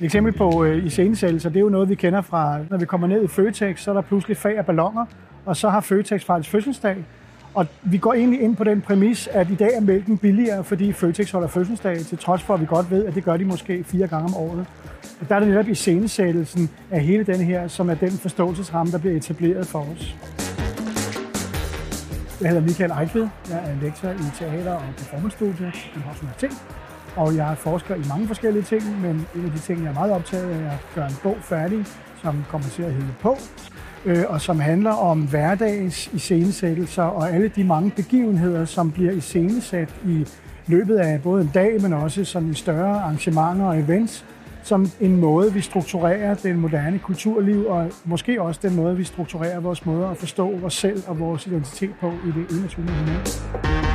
Et eksempel på øh, iscenesættelser, det er jo noget, vi kender fra, når vi kommer ned i Føtex, så er der pludselig fag af ballonger, og så har Føtex faktisk fødselsdag. Og vi går egentlig ind på den præmis, at i dag er mælken billigere, fordi Føtex holder fødselsdag, til trods for, at vi godt ved, at det gør de måske fire gange om året. Og der er det netop iscenesættelsen af hele den her, som er den forståelsesramme, der bliver etableret for os. Jeg hedder Michael Eichved. Jeg er lektor i teater- og performance-studiet på Københavns Universitet. Og jeg forsker i mange forskellige ting, men en af de ting, jeg er meget optaget af, er at gøre en bog færdig, som kommer til at hedde på, øh, og som handler om hverdagens iscenesættelser og alle de mange begivenheder, som bliver iscenesat i løbet af både en dag, men også sådan i større arrangementer og events, som en måde, vi strukturerer den moderne kulturliv, og måske også den måde, vi strukturerer vores måde at forstå os selv og vores identitet på i det 21. århundrede.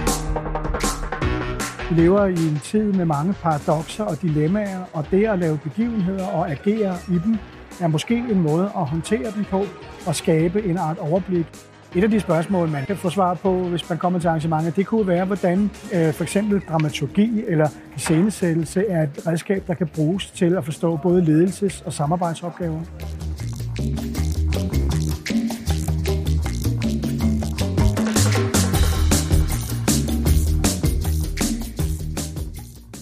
Lever i en tid med mange paradokser og dilemmaer, og det at lave begivenheder og agere i dem, er måske en måde at håndtere dem på og skabe en art overblik. Et af de spørgsmål, man kan få svar på, hvis man kommer til arrangementer, det kunne være, hvordan øh, for eksempel dramaturgi eller scenesættelse er et redskab, der kan bruges til at forstå både ledelses- og samarbejdsopgaver.